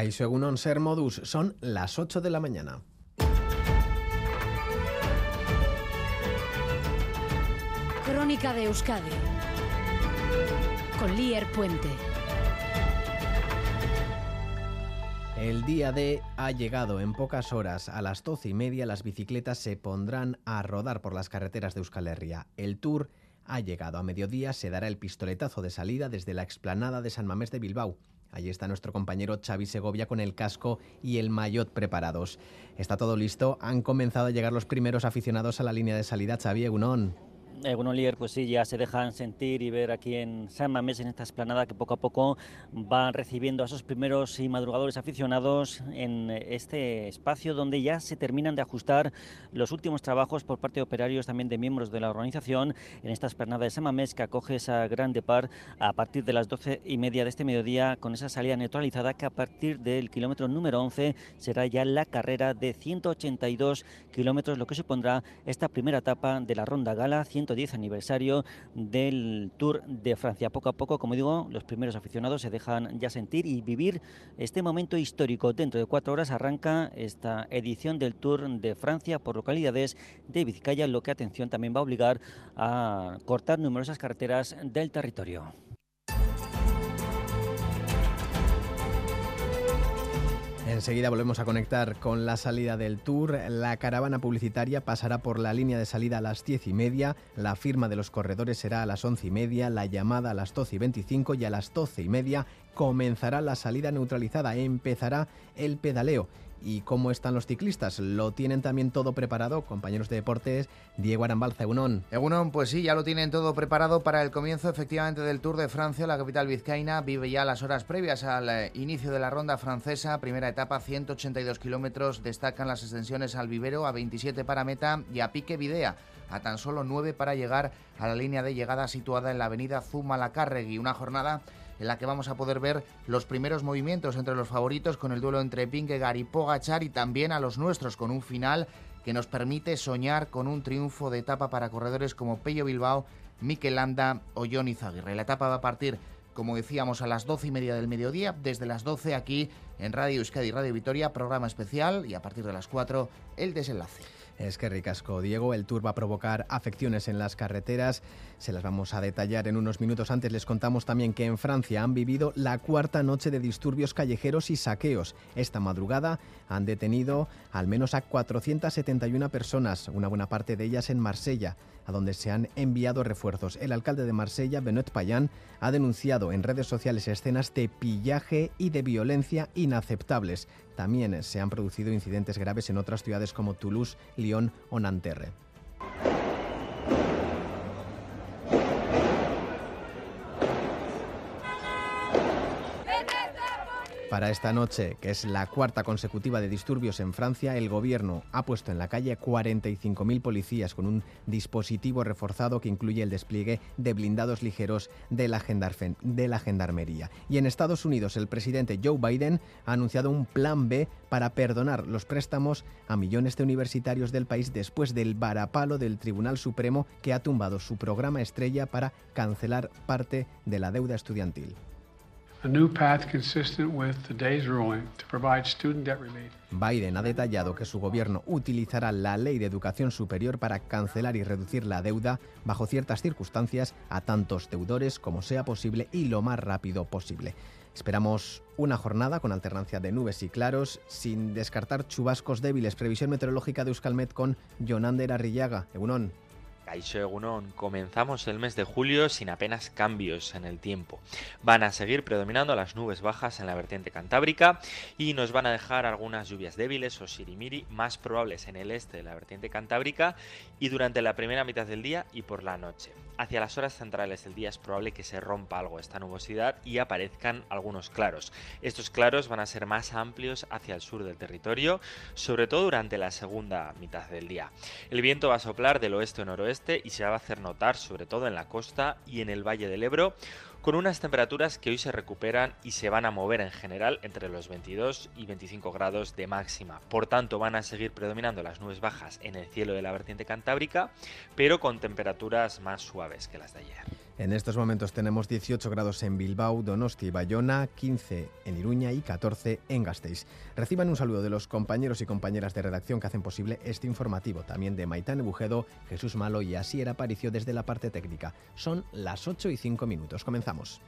Egunon Ser Modus, son las 8 de la mañana. Crónica de Euskadi con Lier Puente. El día D ha llegado en pocas horas. A las doce y media las bicicletas se pondrán a rodar por las carreteras de Euskal Herria. El Tour ha llegado a mediodía, se dará el pistoletazo de salida desde la explanada de San Mamés de Bilbao. Allí está nuestro compañero Xavi Segovia con el casco y el maillot preparados. Está todo listo. Han comenzado a llegar los primeros aficionados a la línea de salida. Xavi Egunon. Bueno, Lier, pues sí, ya se dejan sentir y ver aquí en San Mamés, en esta esplanada, que poco a poco van recibiendo a esos primeros y madrugadores aficionados en este espacio donde ya se terminan de ajustar los últimos trabajos por parte de operarios, también de miembros de la organización, en esta esplanada de San Mamés que acoge esa gran depart a partir de las doce y media de este mediodía, con esa salida neutralizada que a partir del kilómetro número 11 será ya la carrera de 182 kilómetros, lo que supondrá esta primera etapa de la Ronda Gala, 10 aniversario del Tour de Francia. Poco a poco, como digo, los primeros aficionados se dejan ya sentir y vivir este momento histórico. Dentro de cuatro horas arranca esta edición del Tour de Francia por localidades de Vizcaya, lo que atención también va a obligar a cortar numerosas carreteras del territorio. Enseguida volvemos a conectar con la salida del tour. La caravana publicitaria pasará por la línea de salida a las diez y media. La firma de los corredores será a las once y media. La llamada a las doce y veinticinco y a las doce y media comenzará la salida neutralizada. Empezará el pedaleo y cómo están los ciclistas. Lo tienen también todo preparado, compañeros de deportes, Diego Arambalza, Egunon. Egunon, pues sí, ya lo tienen todo preparado para el comienzo efectivamente del Tour de Francia. La capital vizcaína vive ya las horas previas al eh, inicio de la ronda francesa. Primera etapa, 182 kilómetros. Destacan las extensiones al vivero a 27 para meta y a Pique Videa a tan solo 9 para llegar a la línea de llegada situada en la avenida Zumalacárregui. Una jornada en la que vamos a poder ver los primeros movimientos entre los favoritos con el duelo entre Vingegaard y Pogachar y también a los nuestros con un final que nos permite soñar con un triunfo de etapa para corredores como Pello Bilbao, Mikel Landa o Johnny Zaguirre. La etapa va a partir, como decíamos, a las doce y media del mediodía, desde las 12 aquí en Radio Euskadi y Radio Vitoria, programa especial y a partir de las 4 el desenlace. Es que ricasco, Diego. El tour va a provocar afecciones en las carreteras. Se las vamos a detallar en unos minutos. Antes les contamos también que en Francia han vivido la cuarta noche de disturbios callejeros y saqueos. Esta madrugada han detenido al menos a 471 personas, una buena parte de ellas en Marsella a donde se han enviado refuerzos. El alcalde de Marsella, Benoit Payan, ha denunciado en redes sociales escenas de pillaje y de violencia inaceptables. También se han producido incidentes graves en otras ciudades como Toulouse, Lyon o Nanterre. Para esta noche, que es la cuarta consecutiva de disturbios en Francia, el gobierno ha puesto en la calle 45.000 policías con un dispositivo reforzado que incluye el despliegue de blindados ligeros de la, Gendarmería. Y en Estados Unidos, el presidente Joe Biden ha anunciado un plan B para perdonar los préstamos a millones de universitarios del país después del varapalo del Tribunal Supremo que ha tumbado su programa estrella para cancelar parte de la deuda estudiantil. Biden ha detallado que su gobierno utilizará la ley de educación superior para cancelar y reducir la deuda bajo ciertas circunstancias a tantos deudores como sea posible y lo más rápido posible. Esperamos una jornada con alternancia de nubes y claros, sin descartar chubascos débiles. Previsión meteorológica de Euskalmet con Jonander Arrillaga. Egunon. Egunon, comenzamos el mes de julio sin apenas cambios en el tiempo. Van a seguir predominando las nubes bajas en la vertiente cantábrica y nos van a dejar algunas lluvias débiles o sirimiri más probables en el este de la vertiente cantábrica y durante la primera mitad del día y por la noche. Hacia las horas centrales del día es probable que se rompa algo esta nubosidad y aparezcan algunos claros. Estos claros van a ser más amplios hacia el sur del territorio, sobre todo durante la segunda mitad del día. El viento va a soplar del oeste o noroeste y se va a hacer notar sobre todo en la costa y en el Valle del Ebro, con unas temperaturas que hoy se recuperan y se van a mover en general entre los 22 y 25 grados de máxima. Por tanto, van a seguir predominando las nubes bajas en el cielo de la vertiente cantábrica, pero con temperaturas más suaves que las de ayer. En estos momentos tenemos 18 grados en Bilbao, Donosti y Bayona, 15 en Iruña y 14 en Gasteiz. Reciban un saludo de los compañeros y compañeras de redacción que hacen posible este informativo, también de Maitán Bujedo, Jesús Malo y Asier Aparicio desde la parte técnica. Son las 8 y 5 minutos. Comenzamos.